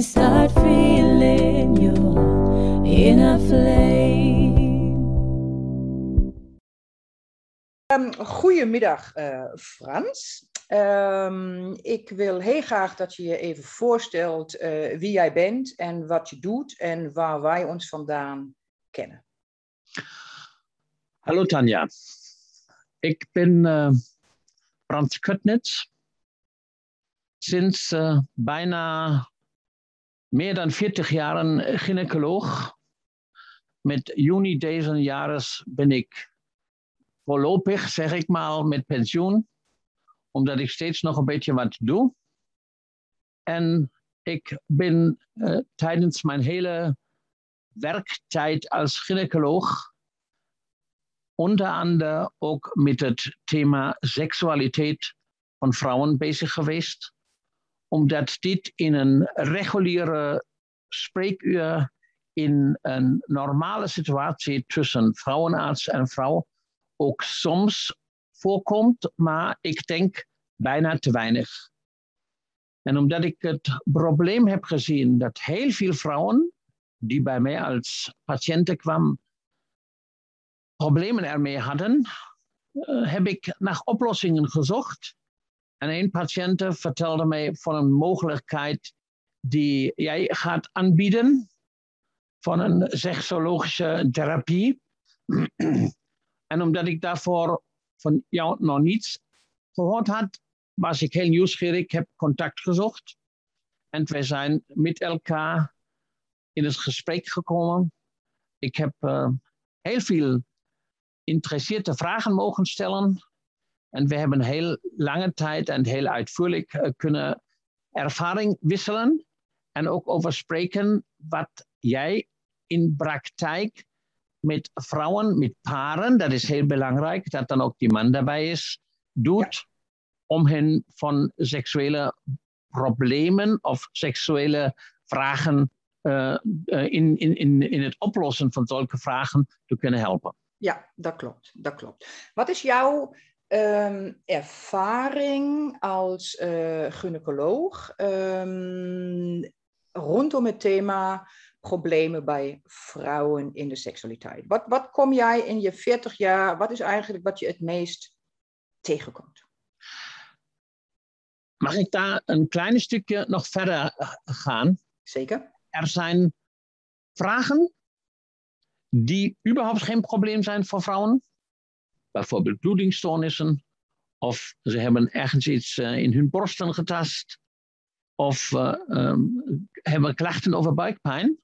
and start feeling your inner flame. Um, goedemiddag, uh, Frans. Um, ik wil heel graag dat je je even voorstelt uh, wie jij bent en wat je doet en waar wij ons vandaan kennen. Hallo Tanja. Ik ben uh, Frans Köttnitz. Sinds bijna meer dan 40 jaren gynaecoloog. Met juni deze jaren ben ik voorlopig, zeg ik maar, met pensioen. Omdat ik steeds nog een beetje wat doe. En ik ben uh, tijdens mijn hele werktijd als gynaecoloog onder andere ook met het thema seksualiteit van vrouwen bezig geweest omdat dit in een reguliere spreekuur in een normale situatie tussen vrouwenarts en vrouw ook soms voorkomt, maar ik denk bijna te weinig. En omdat ik het probleem heb gezien dat heel veel vrouwen die bij mij als patiënten kwamen, problemen ermee hadden, uh, heb ik naar oplossingen gezocht. En een patiënt vertelde mij van een mogelijkheid die jij gaat aanbieden van een seksologische therapie. en omdat ik daarvoor van jou nog niets gehoord had, was ik heel nieuwsgierig. Ik heb contact gezocht. En wij zijn met elkaar in het gesprek gekomen. Ik heb uh, heel veel geïnteresseerde vragen mogen stellen. En we hebben heel lange tijd en heel uitvoerig uh, kunnen ervaring wisselen. En ook over spreken wat jij in praktijk met vrouwen, met paren, dat is heel belangrijk, dat dan ook die man daarbij is, doet. Ja. Om hen van seksuele problemen of seksuele vragen uh, uh, in, in, in, in het oplossen van zulke vragen te kunnen helpen. Ja, dat klopt. Dat klopt. Wat is jouw um, ervaring als uh, gynaecoloog um, rondom het thema problemen bij vrouwen in de seksualiteit? Wat, wat kom jij in je 40 jaar, wat is eigenlijk wat je het meest tegenkomt? Mag ik daar een klein stukje nog verder gaan? Zeker. Er zijn vragen die überhaupt geen probleem zijn voor vrouwen. Bijvoorbeeld bloedingstoornissen. Of ze hebben ergens iets uh, in hun borsten getast. Of uh, um, hebben klachten over buikpijn.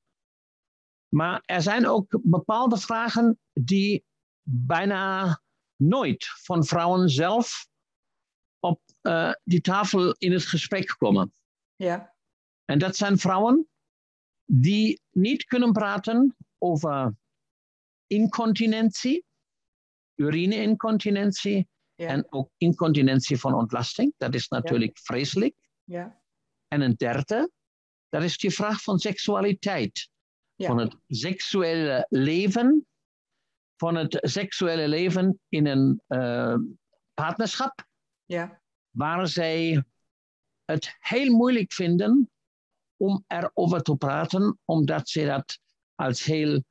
Maar er zijn ook bepaalde vragen die bijna nooit van vrouwen zelf op uh, die tafel in het gesprek komen. Ja. En dat zijn vrouwen die niet kunnen praten over incontinentie, urineincontinentie ja. en ook incontinentie van ontlasting. Dat is natuurlijk ja. vreselijk. Ja. En een derde, dat is die vraag van seksualiteit. Van het seksuele leven, van het seksuele leven in een uh, partnerschap, waar zij het heel moeilijk vinden om erover te praten, omdat ze dat als heel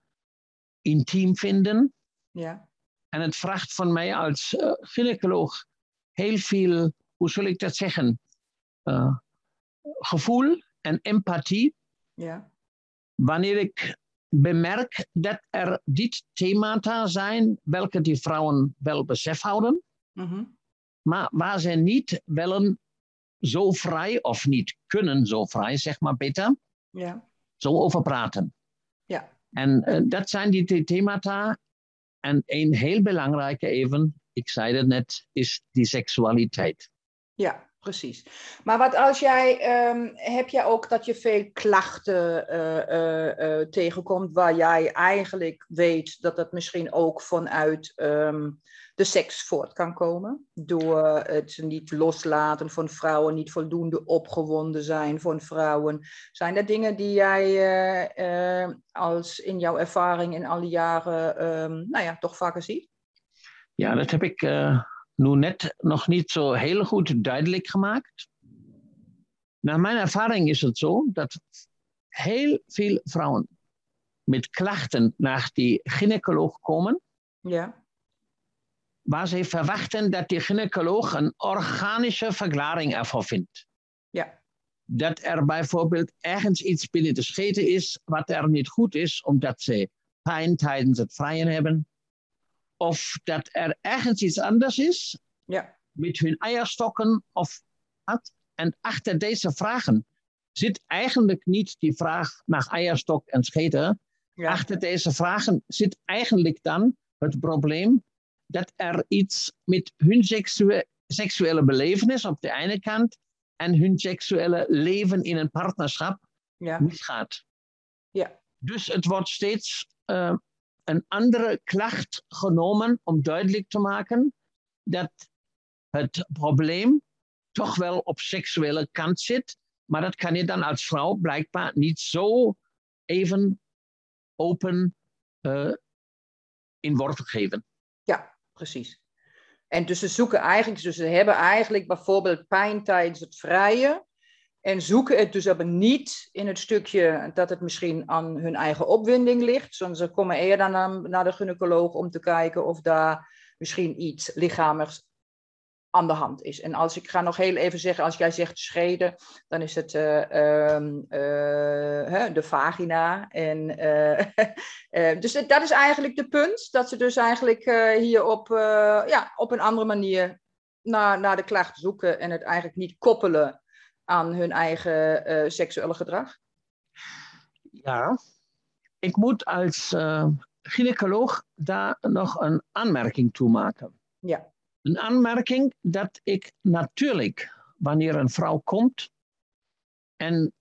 intiem vinden. Ja. En het vraagt van mij als uh, gynaecoloog heel veel, hoe zal ik dat zeggen, uh, gevoel en empathie. Ja. Wanneer ik bemerk dat er dit themata zijn, welke die vrouwen wel besef houden, mm -hmm. maar waar ze niet willen zo vrij of niet kunnen zo vrij, zeg maar beter, ja. zo over praten. Ja. En uh, dat zijn die themata. En een heel belangrijke even, ik zei het net, is die seksualiteit. Ja, precies. Maar wat als jij, ehm, heb jij ook dat je veel klachten uh, uh, tegenkomt waar jij eigenlijk weet dat dat misschien ook vanuit ehm, de seks voort kan komen? Door het niet loslaten van vrouwen, niet voldoende opgewonden zijn van vrouwen. Zijn dat dingen die jij als in jouw ervaring in alle jaren, um, nou ja, toch vaker ziet? Ja, dat heb ik nu net nog niet zo heel goed duidelijk gemaakt. Naar mijn ervaring is het zo dat heel veel vrouwen met klachten naar die gynaecoloog komen. Ja. Waar ze verwachten dat die gynaecoloog een organische verklaring ervoor vindt. Ja. Dat er bijvoorbeeld ergens iets binnen de scheten is wat er niet goed is, omdat ze pijn tijdens het vrijen hebben of dat er ergens iets anders is ja. met hun eierstokken of wat. En achter deze vragen zit eigenlijk niet die vraag naar eierstok en scheten. Ja. Achter deze vragen zit eigenlijk dan het probleem dat er iets met hun seksuele, seksuele belevenis op de ene kant en hun seksuele leven in een partnerschap ja. misgaat. Ja. Dus het wordt steeds uh, een andere klacht genomen om duidelijk te maken dat het probleem toch wel op seksuele kant zit. Maar dat kan je dan als vrouw blijkbaar niet zo even open uh, in woorden geven. Ja, precies. En dus ze zoeken eigenlijk, dus ze hebben eigenlijk bijvoorbeeld pijn tijdens het vrije. En zoeken het dus aber niet in het stukje dat het misschien aan hun eigen opwinding ligt. Ze komen eerder naar, de gynaecoloog om te kijken of daar misschien iets lichamelijks aan de hand is. En als ik ga nog heel even zeggen, als jij zegt scheden, dan is het uh, uh, de vagina. En, uh, dus dat is eigenlijk de punt, dat ze dus eigenlijk hier op, ja, op een andere manier naar, naar de klacht zoeken en het eigenlijk niet koppelen aan hun eigen uh, seksuele gedrag? Ja, ik moet als uh, gynaecoloog daar nog een aanmerking toe maken. Ja. Een aanmerking dat ik natuurlijk, wanneer een vrouw komt en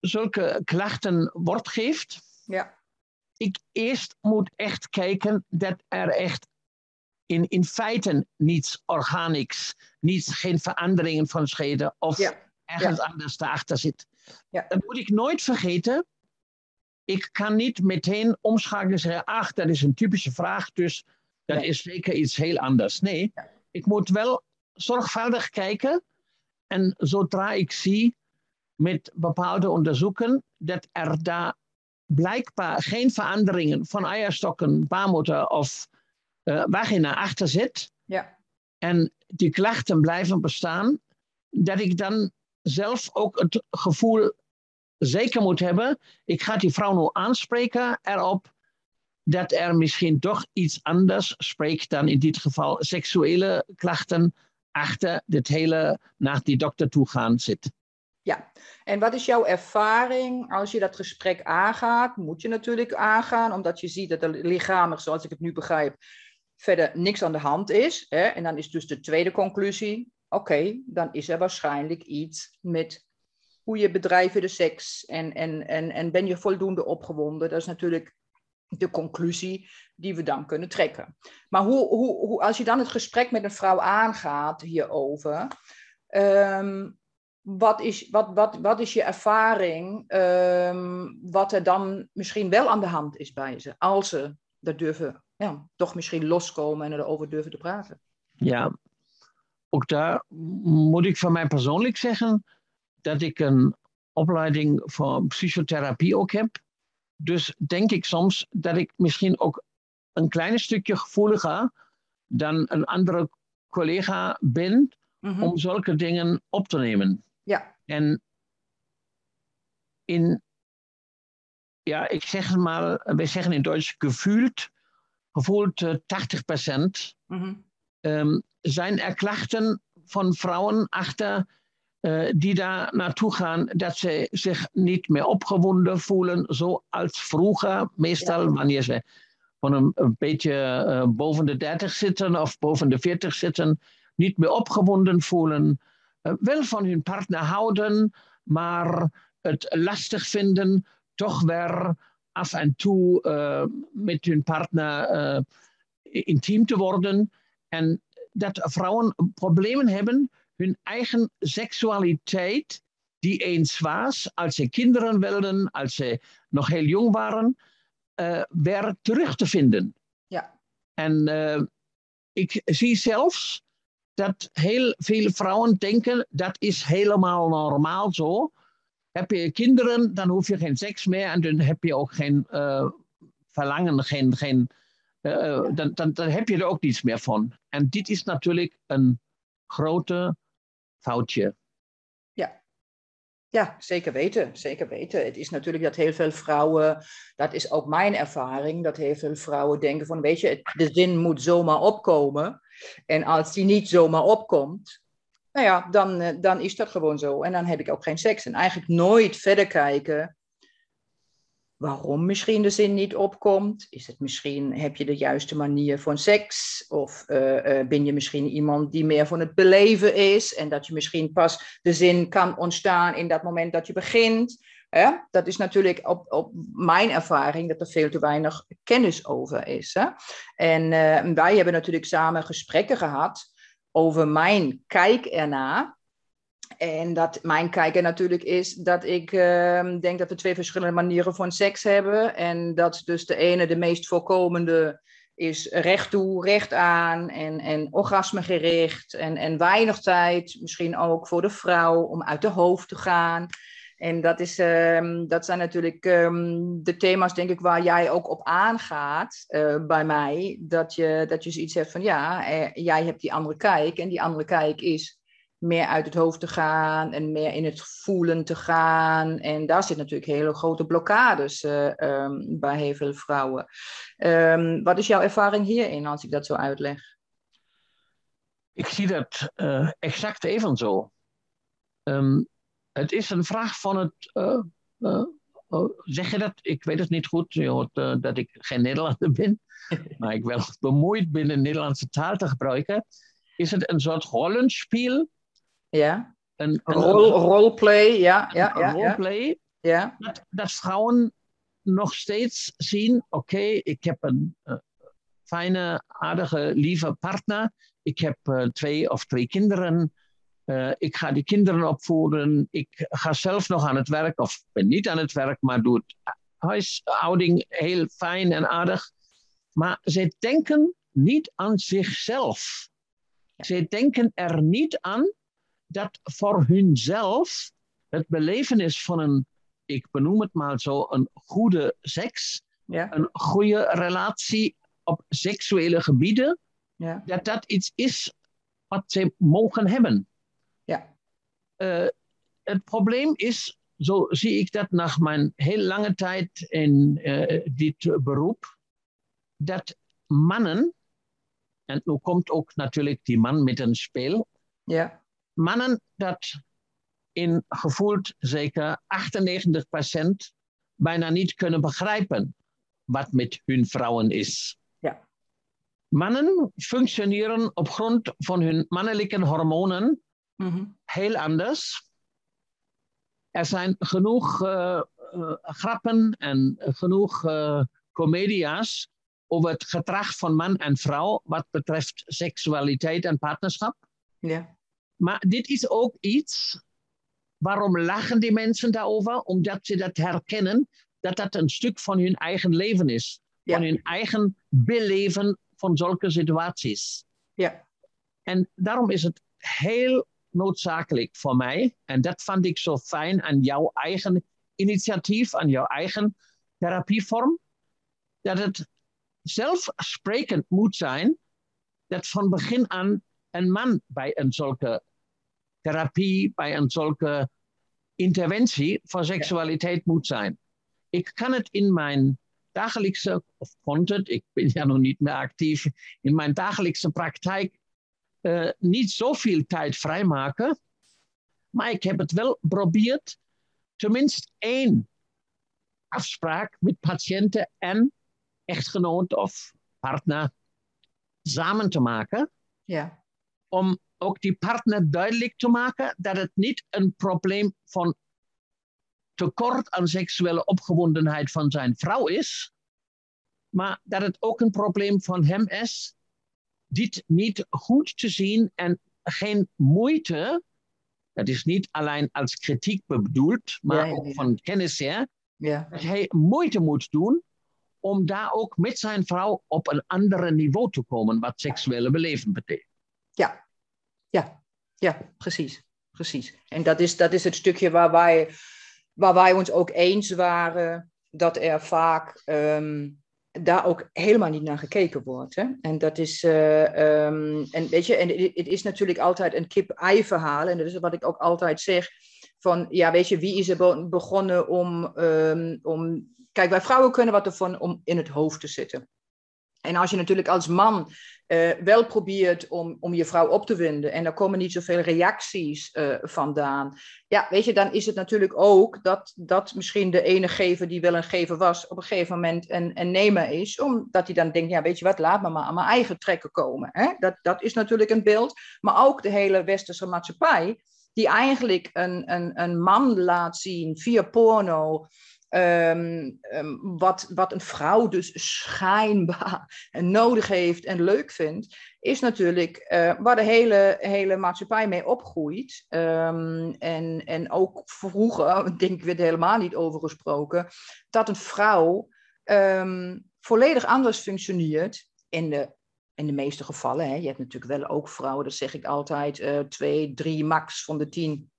zulke klachten wordt geeft, ja. ik eerst moet echt kijken dat er echt in, in feite niets organisch, niets, geen veranderingen van scheden of ja ergens ja. anders daarachter zit. Ja. Dat moet ik nooit vergeten. Ik kan niet meteen omschakelen en zeggen, ach, dat is een typische vraag, dus dat nee. is zeker iets heel anders. Nee, ja. ik moet wel zorgvuldig kijken en zodra ik zie met bepaalde onderzoeken dat er daar blijkbaar geen veranderingen van eierstokken, baarmoeder of uh, vagina achter zit ja. en die klachten blijven bestaan, dat ik dan zelf ook het gevoel zeker moet hebben. Ik ga die vrouw nu aanspreken erop dat er misschien toch iets anders spreekt dan in dit geval seksuele klachten achter dit hele naar die dokter toe gaan zit. Ja, en wat is jouw ervaring als je dat gesprek aangaat? Moet je natuurlijk aangaan, omdat je ziet dat er lichamelijk, zoals ik het nu begrijp, verder niks aan de hand is. Hè? En dan is dus de tweede conclusie, oké, dan is er waarschijnlijk iets met hoe je bedrijven de seks en, en, en, en ben je voldoende opgewonden. Dat is natuurlijk de conclusie die we dan kunnen trekken. Maar hoe, hoe, hoe, als je dan het gesprek met een vrouw aangaat hierover, um, wat, is, wat, wat, wat is je ervaring, um, wat er dan misschien wel aan de hand is bij ze, als ze dat durven, ja, toch misschien loskomen en erover durven te praten? Ja, ook daar moet ik van mij persoonlijk zeggen dat ik een opleiding voor psychotherapie ook heb. Dus denk ik soms dat ik misschien ook een klein stukje gevoeliger dan een andere collega ben Mhm. om zulke dingen op te nemen. Ja, En in, ja, ik zeg het maar, wij zeggen in Duits gevoeld, gevoeld eh, 80 mhm. ähm, zijn er klachten van vrouwen achter äh, die daar naartoe gaan dat ze zich niet meer opgewonden voelen, zoals vroeger, meestal wanneer ze van een, een beetje uh, boven de 30 zitten of boven de 40 zitten, niet meer opgewonden voelen, wel van hun partner houden, maar het lastig vinden toch weer af en toe met hun partner intiem te worden. En dat vrouwen problemen hebben hun eigen seksualiteit, die eens was, als ze kinderen wilden, als ze nog heel jong waren, uh, weer terug te vinden. Ja. En uh, ik zie zelfs dat heel veel vrouwen denken dat is helemaal normaal zo. Heb je kinderen, dan hoef je geen seks meer en dan heb je ook geen uh, verlangen, geen, geen, dan, dan, dan heb je er ook niets meer van. En dit is natuurlijk een grote foutje. Ja. Ja, zeker weten, zeker weten. Het is natuurlijk dat heel veel vrouwen, dat is ook mijn ervaring, dat heel veel vrouwen denken van, weet je, de zin moet zomaar opkomen. En als die niet zomaar opkomt, nou ja, dan, eh, dan is dat gewoon zo. En dan heb ik ook geen seks. En eigenlijk nooit verder kijken waarom misschien de zin niet opkomt. Is het misschien, heb je de juiste manier van seks? Of uh, uh, ben je misschien iemand die meer van het beleven is? En dat je misschien pas de zin kan ontstaan in dat moment dat je begint. Dat is natuurlijk op, op mijn ervaring dat er veel te weinig kennis over is. Hè? En uh, wij hebben natuurlijk samen gesprekken gehad over mijn kijk ernaar. En dat mijn kijken natuurlijk is dat ik uh, denk dat we twee verschillende manieren van seks hebben. En dat dus de ene, de meest voorkomende, is recht toe, recht aan en, en orgasme gericht. En, en weinig tijd, misschien ook voor de vrouw, om uit de hoofd te gaan. En dat, is, um, dat zijn natuurlijk um, de thema's, denk ik, waar jij ook op aangaat uh, bij mij. Dat je, dat je zoiets hebt van, ja, eh, jij hebt die andere kijk. En die andere kijk is meer uit het hoofd te gaan en meer in het voelen te gaan. En daar zit natuurlijk hele grote blokkades uh, um, bij heel veel vrouwen. Um, wat is jouw ervaring hierin als ik dat zo uitleg? Ik zie dat uh, exact even zo. Um, het is een vraag van het. Uh, zeg je dat? Ik weet het niet goed. Je hoort dat ik geen Nederlander ben, maar ik wel bemoeid ben de Nederlandse taal te gebruiken. Is het een soort rollenspel? Ja. Een, een rol, roleplay, ja. ja, ja, roleplay. Ja. Dat, dat vrouwen nog steeds zien, oké, okay, ik heb een uh, fijne, aardige, lieve partner. Ik heb uh, twee of drie kinderen. Uh, ik ga die kinderen opvoeden. Ik ga zelf nog aan het werk, of ben niet aan het werk, maar doe het huishouding heel fijn en aardig. Maar ze denken niet aan zichzelf. Ze denken er niet aan dat voor hunzelf het belevenis van een, ik benoem het maar zo, een goede seks, ja. een goede relatie op seksuele gebieden, ja. dat dat iets is wat ze mogen hebben. Ja. Uh, het probleem is, zo zie ik dat na mijn heel lange tijd in uh, dit beroep, dat mannen, en nu komt ook natuurlijk die man met een speel, ja mannen dat in gevoeld zeker 98% bijna niet kunnen begrijpen wat met hun vrouwen is. Ja. Mannen functioneren op grond van hun mannelijke hormonen mm-hmm. heel anders. Er zijn genoeg uh, uh, grappen en genoeg uh, comedia's over het gedrag van man en vrouw wat betreft seksualiteit en partnerschap. Ja. Maar dit is ook iets, waarom lachen die mensen daarover? Omdat ze dat herkennen, dat dat een stuk van hun eigen leven is. Ja. Van hun eigen beleven van zulke situaties. Ja. En daarom is het heel noodzakelijk voor mij, en dat vond ik zo fijn aan jouw eigen initiatief, aan jouw eigen therapievorm, dat het zelfsprekend moet zijn dat van begin aan een man bij een zulke therapie, bij een zulke interventie van seksualiteit moet zijn. Ik kan het in mijn dagelijkse, of kon het, ik ben ja nog niet meer actief, in mijn dagelijkse praktijk uh, niet zoveel tijd vrijmaken. Maar ik heb het wel geprobeerd, tenminste één afspraak met patiënten en echtgenoot of partner samen te maken. Ja. Om ook die partner duidelijk te maken dat het niet een probleem van tekort aan seksuele opgewondenheid van zijn vrouw is, maar dat het ook een probleem van hem is, dit niet goed te zien en geen moeite, dat is niet alleen als kritiek bedoeld, maar Ja, ook ja. van kennis her, Ja, dat hij moeite moet doen om daar ook met zijn vrouw op een andere niveau te komen wat seksuele beleving betekent. ja, ja, ja, precies. precies. En dat is, dat is het stukje waar wij, waar wij ons ook eens waren dat er vaak ehm, daar ook helemaal niet naar gekeken wordt. Hè? En dat is, eh, ehm, en weet je, en het is natuurlijk altijd een kip-ei verhaal. En dat is wat ik ook altijd zeg. Van ja, weet je, wie is er be- begonnen om, ehm, om. Kijk, wij vrouwen kunnen wat ervan om in het hoofd te zitten. En als je natuurlijk als man eh, wel probeert om, om je vrouw op te winden en er komen niet zoveel reacties eh, vandaan, ja, weet je, dan is het natuurlijk ook dat, dat misschien de ene gever die wel een gever was, op een gegeven moment een, een nemer is, omdat hij dan denkt, ja, weet je wat, laat me maar aan mijn eigen trekken komen. Hè? Dat, dat is natuurlijk een beeld, maar ook de hele westerse maatschappij, die eigenlijk een, een, een man laat zien via porno, Ehm, ehm, wat, wat een vrouw dus schijnbaar nodig heeft en leuk vindt, is natuurlijk eh, waar de hele, hele maatschappij mee opgroeit. Ehm, en, en ook vroeger, denk ik, werd er helemaal niet over gesproken, dat een vrouw volledig anders functioneert in de, in de meeste gevallen. Hè. Je hebt natuurlijk wel ook vrouwen, dat zeg ik altijd, eh, twee, drie max van de tien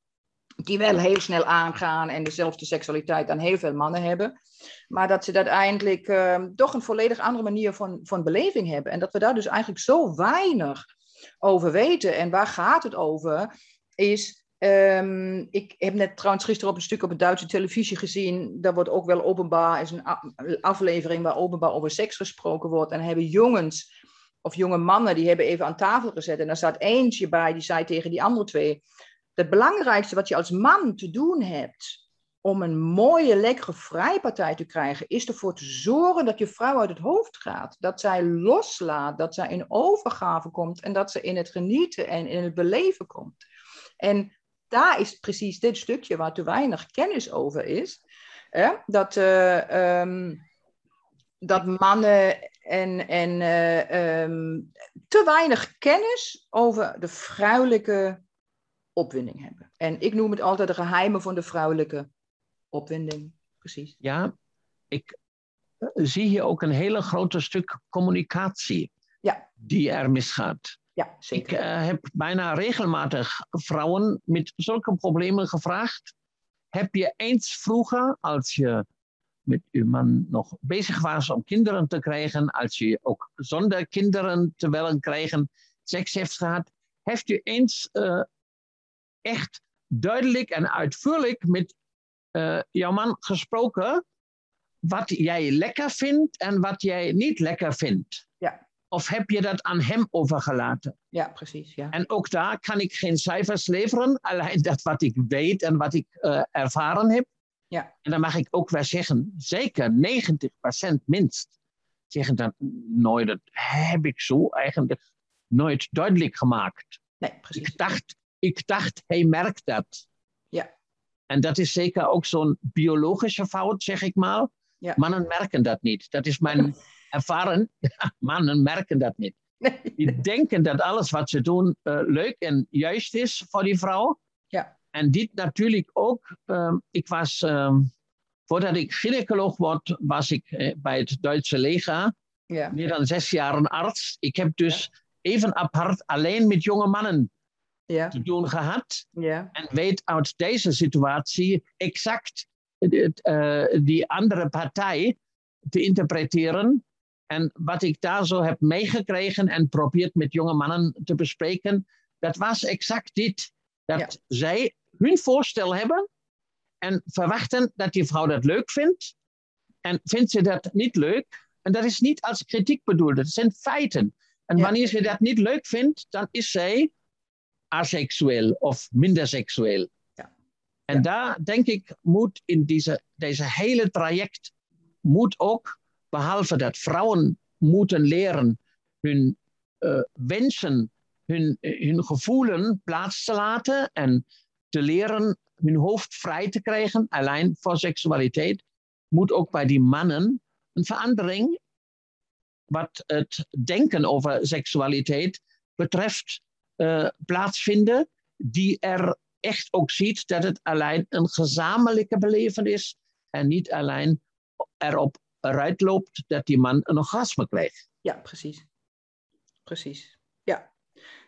die wel heel snel aangaan en dezelfde seksualiteit dan heel veel mannen hebben. Maar dat ze uiteindelijk uh, toch een volledig andere manier van, van beleving hebben. En dat we daar dus eigenlijk zo weinig over weten. En waar gaat het over? Is, um, ik heb net trouwens gisteren op een stuk op de Duitse televisie gezien. Daar wordt ook wel openbaar, is een aflevering waar openbaar over seks gesproken wordt. En hebben jongens of jonge mannen, die hebben even aan tafel gezet. En daar zat eentje bij, die zei tegen die andere twee het belangrijkste wat je als man te doen hebt om een mooie, lekkere vrijpartij te krijgen, is ervoor te zorgen dat je vrouw uit het hoofd gaat. Dat zij loslaat, dat zij in overgave komt en dat ze in het genieten en in het beleven komt. En daar is precies dit stukje waar te weinig kennis over is. Hè? Dat, uh, um, dat mannen en, en uh, um, te weinig kennis over de vrouwelijke opwinding hebben. En ik noem het altijd de geheimen van de vrouwelijke opwinding. Precies. Ja, ik zie hier ook een hele grote stuk communicatie ja. die er misgaat. Ja, zeker. Ik uh, heb bijna regelmatig vrouwen met zulke problemen gevraagd. Heb je eens vroeger, als je met uw man nog bezig was om kinderen te krijgen, als je ook zonder kinderen te willen krijgen, seks heeft gehad, heeft u eens uh, echt duidelijk en uitvoerig met uh, jouw man gesproken wat jij lekker vindt en wat jij niet lekker vindt. Ja. Of heb je dat aan hem overgelaten? Ja, precies. Ja. En ook daar kan ik geen cijfers leveren, alleen dat wat ik weet en wat ik uh, ervaren heb. Ja. En dan mag ik ook wel zeggen, zeker 90% minst. Zeggen dan, nooit, dat heb ik zo eigenlijk nooit duidelijk gemaakt. Nee, precies. Ik dacht, ik dacht, hij merkt dat. Ja. En dat is zeker ook zo'n biologische fout, zeg ik maar. Ja. Mannen merken dat niet. Dat is mijn ervaring. Mannen merken dat niet. Die denken dat alles wat ze doen uh, leuk en juist is voor die vrouw. Ja. En dit natuurlijk ook. Um, ik was, um, voordat ik gynaecoloog word, was ik uh, bij het Duitse leger. Ja. Meer dan zes jaar een arts. Ik heb dus ja. even apart alleen met jonge mannen ja. te doen gehad. Ja. En weet uit deze situatie exact uh, die andere partij te interpreteren. En wat ik daar zo heb meegekregen en probeert met jonge mannen te bespreken, dat was exact dit. Dat Ja. zij hun voorstel hebben en verwachten dat die vrouw dat leuk vindt. En vindt ze dat niet leuk, en dat is niet als kritiek bedoeld, dat zijn feiten. En wanneer ze dat niet leuk vindt, dan is zij aseksueel of minder seksueel. Ja. En Ja. daar denk ik moet in deze, deze hele traject moet ook, behalve dat vrouwen moeten leren hun uh, wensen, hun, hun gevoelen plaats te laten en te leren hun hoofd vrij te krijgen, alleen voor seksualiteit, moet ook bij die mannen een verandering wat het denken over seksualiteit betreft uh, plaatsvinden, die er echt ook ziet dat het alleen een gezamenlijke belevenis is en niet alleen erop eruit loopt dat die man een orgasme krijgt. Ja, precies. Precies. Ja.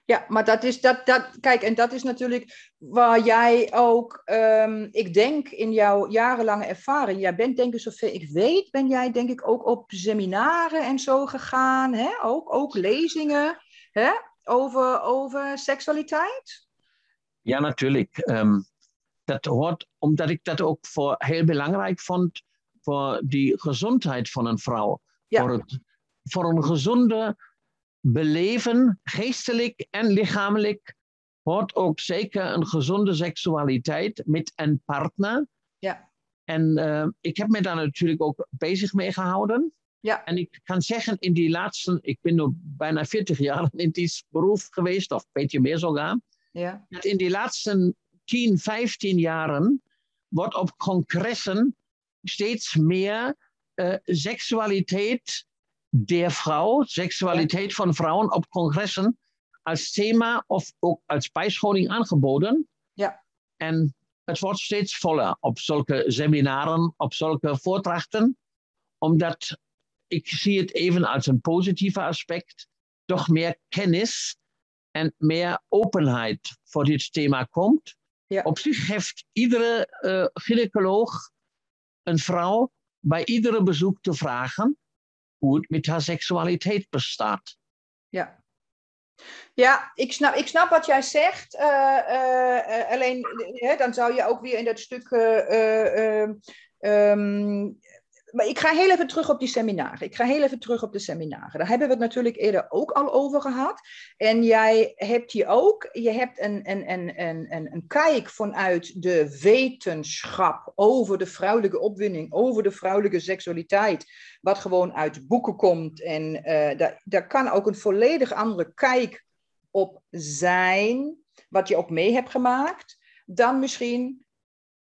Ja, maar dat is, dat, dat, kijk, en dat is natuurlijk waar jij ook, um, ik denk in jouw jarenlange ervaring, jij bent denk ik zover ik weet, ben jij denk ik ook op seminaren en zo gegaan, hè? Ook, ook lezingen hè? Over, over seksualiteit? Ja, natuurlijk. Um, dat hoort, omdat ik dat ook voor heel belangrijk vond voor die gezondheid van een vrouw. Ja. Voor, het, voor een gezonde beleven, geestelijk en lichamelijk, hoort ook zeker een gezonde seksualiteit met een partner. Ja. En uh, ik heb me daar natuurlijk ook bezig mee gehouden. Ja. En ik kan zeggen, in die laatste, ik ben nu bijna 40 jaar in dit beroep geweest, of een beetje meer sogar. Ja. Dat in die laatste 10, 15 jaren wordt op congressen steeds meer uh, seksualiteit der Frau, seksualiteit ja. van vrouwen op congressen als thema of ook als bijscholing aangeboden. Ja. En het wordt steeds voller op zulke seminaren, op zulke voordrachten, omdat ik zie het even als een positieve aspect, toch meer kennis en meer openheid voor dit thema komt. Ja. Op zich heeft iedere uh, gynaecoloog een vrouw bij iedere bezoek te vragen hoe het met haar seksualiteit bestaat. Ja. Ja, ik snap, ik snap wat jij zegt. Uh, uh, alleen, dan zou je ook weer in dat stuk um, maar ik ga heel even terug op die seminaren. Ik ga heel even terug op de seminaren. Daar hebben we het natuurlijk eerder ook al over gehad. En jij hebt hier ook, je hebt een, een, een, een, een kijk vanuit de wetenschap over de vrouwelijke opwinding, over de vrouwelijke seksualiteit, wat gewoon uit boeken komt. En uh, daar, daar kan ook een volledig andere kijk op zijn, wat je ook mee hebt gemaakt, dan misschien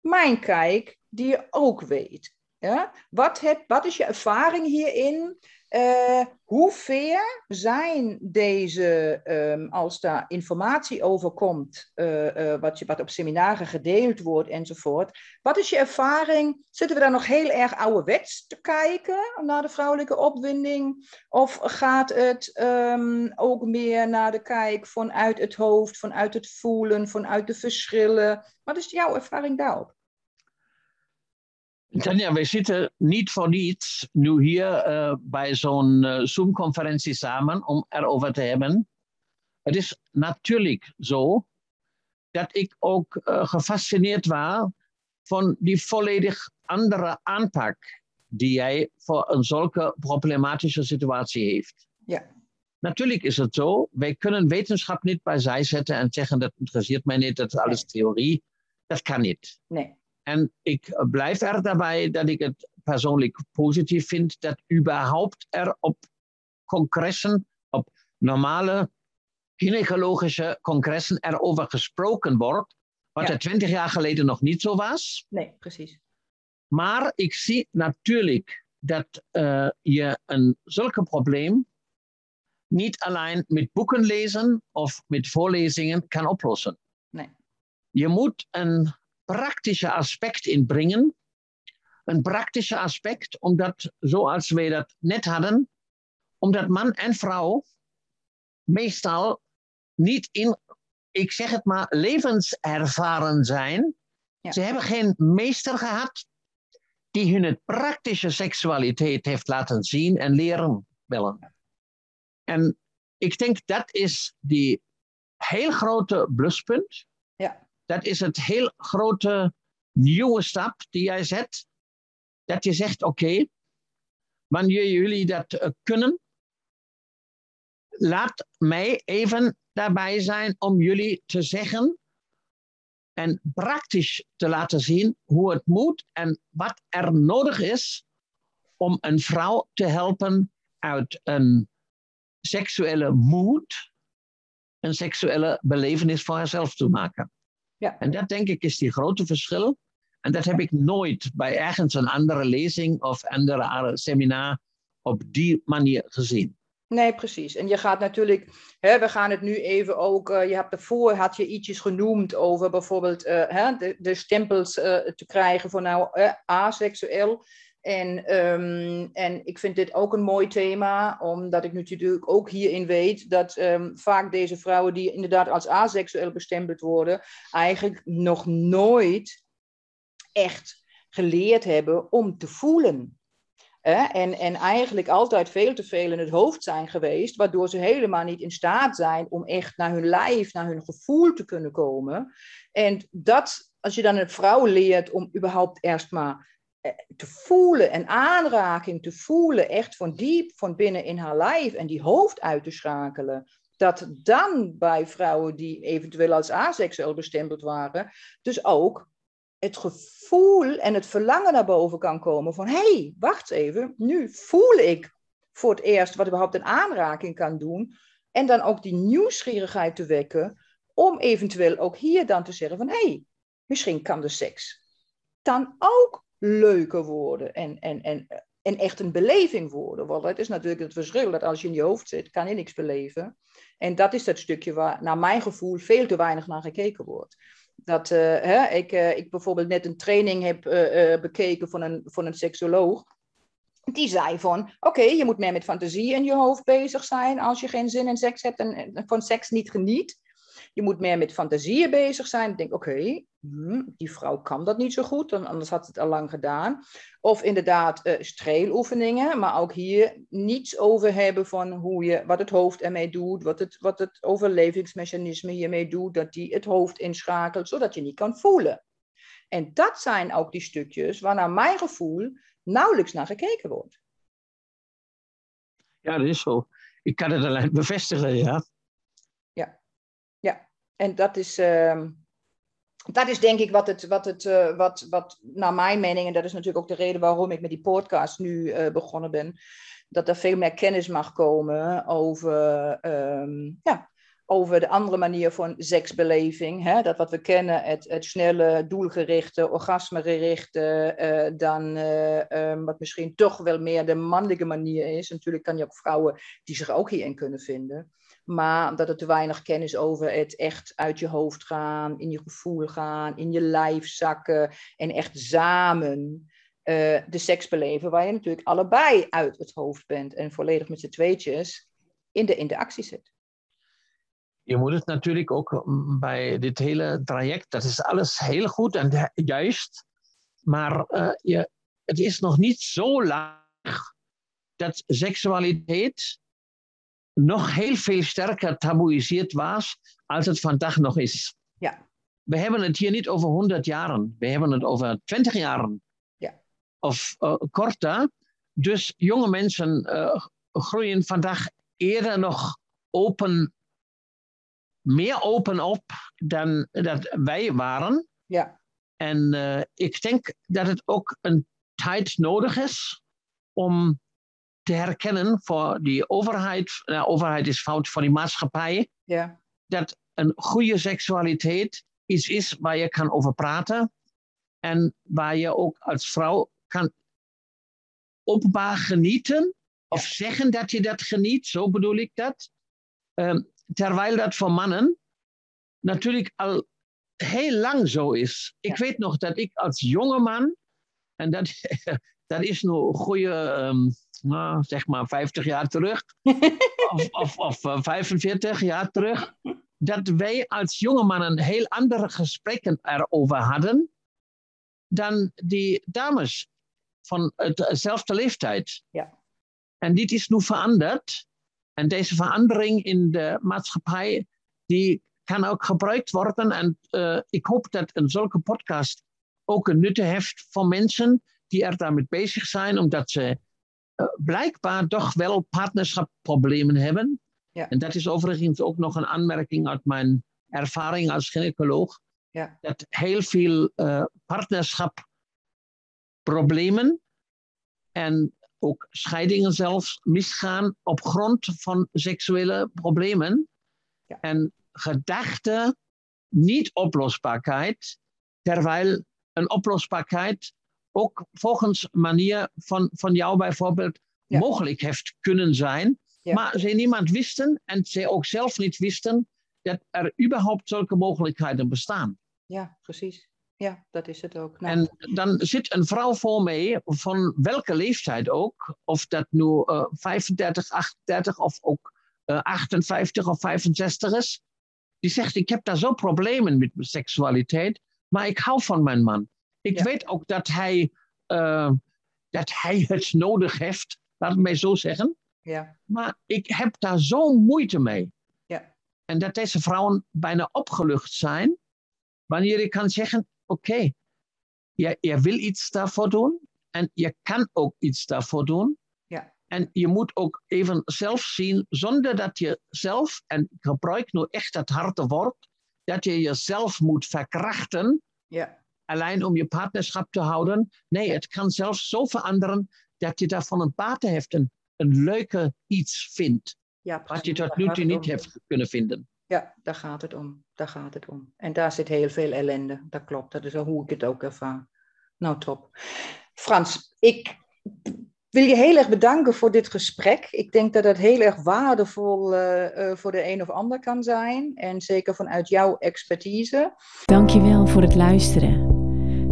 mijn kijk, die je ook weet. Ja? Wat, heb, wat is je ervaring hierin? Uh, hoe ver zijn deze, um, als daar informatie over komt, uh, uh, wat, je, wat op seminaren gedeeld wordt enzovoort. Wat is je ervaring? Zitten we daar nog heel erg ouderwets te kijken naar de vrouwelijke opwinding? Of gaat het um, ook meer naar de kijk vanuit het hoofd, vanuit het voelen, vanuit de verschillen? Wat is jouw ervaring daarop? Tanja, wij zitten niet voor niets nu hier uh, bij zo'n uh, Zoom-conferentie samen om erover te hebben. Het is natuurlijk zo dat ik ook uh, gefascineerd was van die volledig andere aanpak die jij voor een zulke problematische situatie heeft. Ja. Natuurlijk is het zo, wij kunnen wetenschap niet bijzij zetten en zeggen dat interesseert mij niet, dat is alles theorie. Dat kan niet. Nee. En ik blijf er daarbij dat ik het persoonlijk positief vind dat überhaupt er op congressen, op normale gynaecologische congressen erover gesproken wordt. Wat ja. er twintig jaar geleden nog niet zo was. Nee, precies. Maar ik zie natuurlijk dat uh, je een zulke probleem niet alleen met boeken lezen of met voorlezingen kan oplossen. Nee. Je moet een praktische aspect inbrengen. Een praktische aspect, omdat zoals wij dat net hadden, omdat man en vrouw meestal niet in, ik zeg het maar, levenservaren zijn. Ja. Ze hebben geen meester gehad die hun het praktische seksualiteit heeft laten zien en leren willen. En ik denk dat is die heel grote pluspunt. Dat is het heel grote nieuwe stap die jij zet. Dat je zegt, oké, wanneer jullie dat uh, kunnen, laat mij even daarbij zijn om jullie te zeggen en praktisch te laten zien hoe het moet en wat er nodig is om een vrouw te helpen uit een seksuele moed een seksuele belevenis voor haarzelf te maken. Ja. En dat denk ik is die grote verschil. En dat heb ik nooit bij ergens een andere lezing of andere seminar op die manier gezien. Nee, precies. En je gaat natuurlijk, hè, we gaan het nu even ook, uh, je hebt ervoor had je ietsjes genoemd over bijvoorbeeld uh, hè, de, de, stempels uh, te krijgen voor nou aseksueel. En, um, en ik vind dit ook een mooi thema, omdat ik natuurlijk ook hierin weet dat um, vaak deze vrouwen die inderdaad als aseksueel bestempeld worden, eigenlijk nog nooit echt geleerd hebben om te voelen. En, en eigenlijk altijd veel te veel in het hoofd zijn geweest, waardoor ze helemaal niet in staat zijn om echt naar hun lijf, naar hun gevoel te kunnen komen. En dat, als je dan een vrouw leert om überhaupt eerst maar te voelen en aanraking te voelen, echt van diep van binnen in haar lijf en die hoofd uit te schakelen, dat dan bij vrouwen die eventueel als aseksueel bestempeld waren, dus ook het gevoel en het verlangen naar boven kan komen van hé, hey, wacht even, nu voel ik voor het eerst wat überhaupt een aanraking kan doen. En dan ook die nieuwsgierigheid te wekken om eventueel ook hier dan te zeggen van hé, hey, misschien kan de seks dan ook leuker worden en, en, en, en echt een beleving worden. Want het is natuurlijk het verschil dat als je in je hoofd zit, kan je niks beleven. En dat is dat stukje waar naar mijn gevoel veel te weinig naar gekeken wordt. Dat uh, hè, ik, uh, ik bijvoorbeeld net een training heb uh, bekeken van een, van een seksoloog. Die zei van, oké, je moet meer met fantasie in je hoofd bezig zijn als je geen zin in seks hebt en van seks niet geniet. Je moet meer met fantasieën bezig zijn. Ik denk, oké, hm, die vrouw kan dat niet zo goed, anders had het al lang gedaan. Of inderdaad uh, streeloefeningen, maar ook hier niets over hebben van hoe je, wat het hoofd ermee doet, wat het, wat het overlevingsmechanisme hiermee doet, dat die het hoofd inschakelt, zodat je niet kan voelen. En dat zijn ook die stukjes waar naar mijn gevoel nauwelijks naar gekeken wordt. Ja, dat is zo. Ik kan het alleen bevestigen, ja. En dat is, uh, dat is denk ik wat het, wat het, uh, wat, wat naar mijn mening, en dat is natuurlijk ook de reden waarom ik met die podcast nu uh, begonnen ben, dat er veel meer kennis mag komen over, um, ja, over de andere manier van seksbeleving. Hè? Dat wat we kennen, het, het snelle, doelgerichte, orgasmegerichte, uh, dan um, wat misschien toch wel meer de mannelijke manier is. Natuurlijk kan je ook vrouwen die zich ook hierin kunnen vinden. Maar dat er te weinig kennis over het echt uit je hoofd gaan, in je gevoel gaan, in je lijf zakken en echt samen uh, de seks beleven, waar je natuurlijk allebei uit het hoofd bent en volledig met z'n tweetjes in de interactie zit. Je moet het natuurlijk ook bij dit hele traject, dat is alles heel goed en juist, maar uh, je, het is nog niet zo laag dat seksualiteit nog heel veel sterker taboeïseerd was als het vandaag nog is. Ja. We hebben het hier niet over 100 jaren, we hebben het over 20 jaren. Ja. Of uh, korter. Dus jonge mensen uh, groeien vandaag eerder nog open, meer open op dan dat wij waren. Ja. En uh, ik denk dat het ook een tijd nodig is om te herkennen voor die overheid. Nou, overheid is fout voor die maatschappij. Ja. Dat een goede seksualiteit iets is waar je kan over praten. En waar je ook als vrouw kan openbaar genieten. Of ja. zeggen dat je dat geniet, zo bedoel ik dat. Um, terwijl dat voor mannen natuurlijk al heel lang zo is. Ik ja. weet nog dat ik als jonge man, en dat, dat is nu een goede, um, nou, zeg maar 50 jaar terug, of, of, of uh, 45 jaar terug, dat wij als jonge mannen heel andere gesprekken erover hadden dan die dames van dezelfde leeftijd. Ja. En dit is nu veranderd. En deze verandering in de maatschappij, die kan ook gebruikt worden. En uh, ik hoop dat een zulke podcast ook een nut heeft voor mensen die er daarmee bezig zijn, omdat ze blijkbaar toch wel partnerschapproblemen hebben. Ja. En dat is overigens ook nog een aanmerking uit mijn ervaring als gynaecoloog. Ja. Dat heel veel uh, partnerschapproblemen en ook scheidingen zelfs misgaan op grond van seksuele problemen. Ja. En gedachte, niet oplosbaarheid, terwijl een oplosbaarheid ook volgens manier van, van jou bijvoorbeeld Ja. mogelijk heeft kunnen zijn. Ja. Maar ze niemand wisten en ze ook zelf niet wisten dat er überhaupt zulke mogelijkheden bestaan. Ja, precies. Ja, dat is het ook. Nou, En dan zit een vrouw voor mij, van welke leeftijd ook, of dat nu eh, 35, 38 of ook eh, 58 of 65 is, die zegt: Ik heb daar zo problemen met mijn seksualiteit, maar ik hou van mijn man. Ik Ja. weet ook dat hij, eh, dat hij het nodig heeft, laat het mij zo zeggen, ja, maar ik heb daar zo moeite mee. ja, En dat deze vrouwen bijna opgelucht zijn wanneer je kan zeggen: Oké, je, je wil iets daarvoor doen en je kan ook iets daarvoor doen. Ja. En je moet ook even zelf zien, zonder dat je zelf, en ik gebruik nu echt dat harde woord, dat je jezelf moet verkrachten, ja, alleen om je partnerschap te houden. Nee, het kan zelfs zo veranderen dat je daarvan een baat heeft, een, een leuke iets vindt, ja. wat je tot nu toe niet om. hebt kunnen vinden. Ja, daar gaat het om. Daar gaat het om. En daar zit heel veel ellende. Dat klopt. Dat is hoe ik het ook ervaar. Nou, top. Frans, ik wil je heel erg bedanken voor dit gesprek. Ik denk dat het heel erg waardevol eh, eh, voor de een of ander kan zijn. En zeker vanuit jouw expertise. Dankjewel voor het luisteren.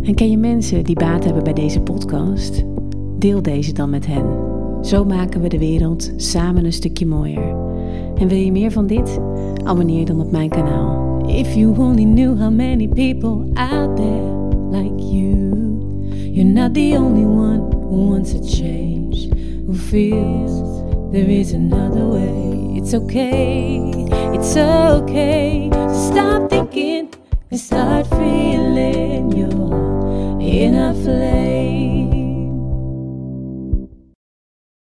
En ken je mensen die baat hebben bij deze podcast? Deel deze dan met hen. Zo maken we de wereld samen een stukje mooier. En wil je meer van dit? Abonneer dan op mijn kanaal. If you only knew how many people out there like you. You're not the only one who wants a change, who feels there is another way. It's okay, it's okay to stop thinking and start feeling your inner flame.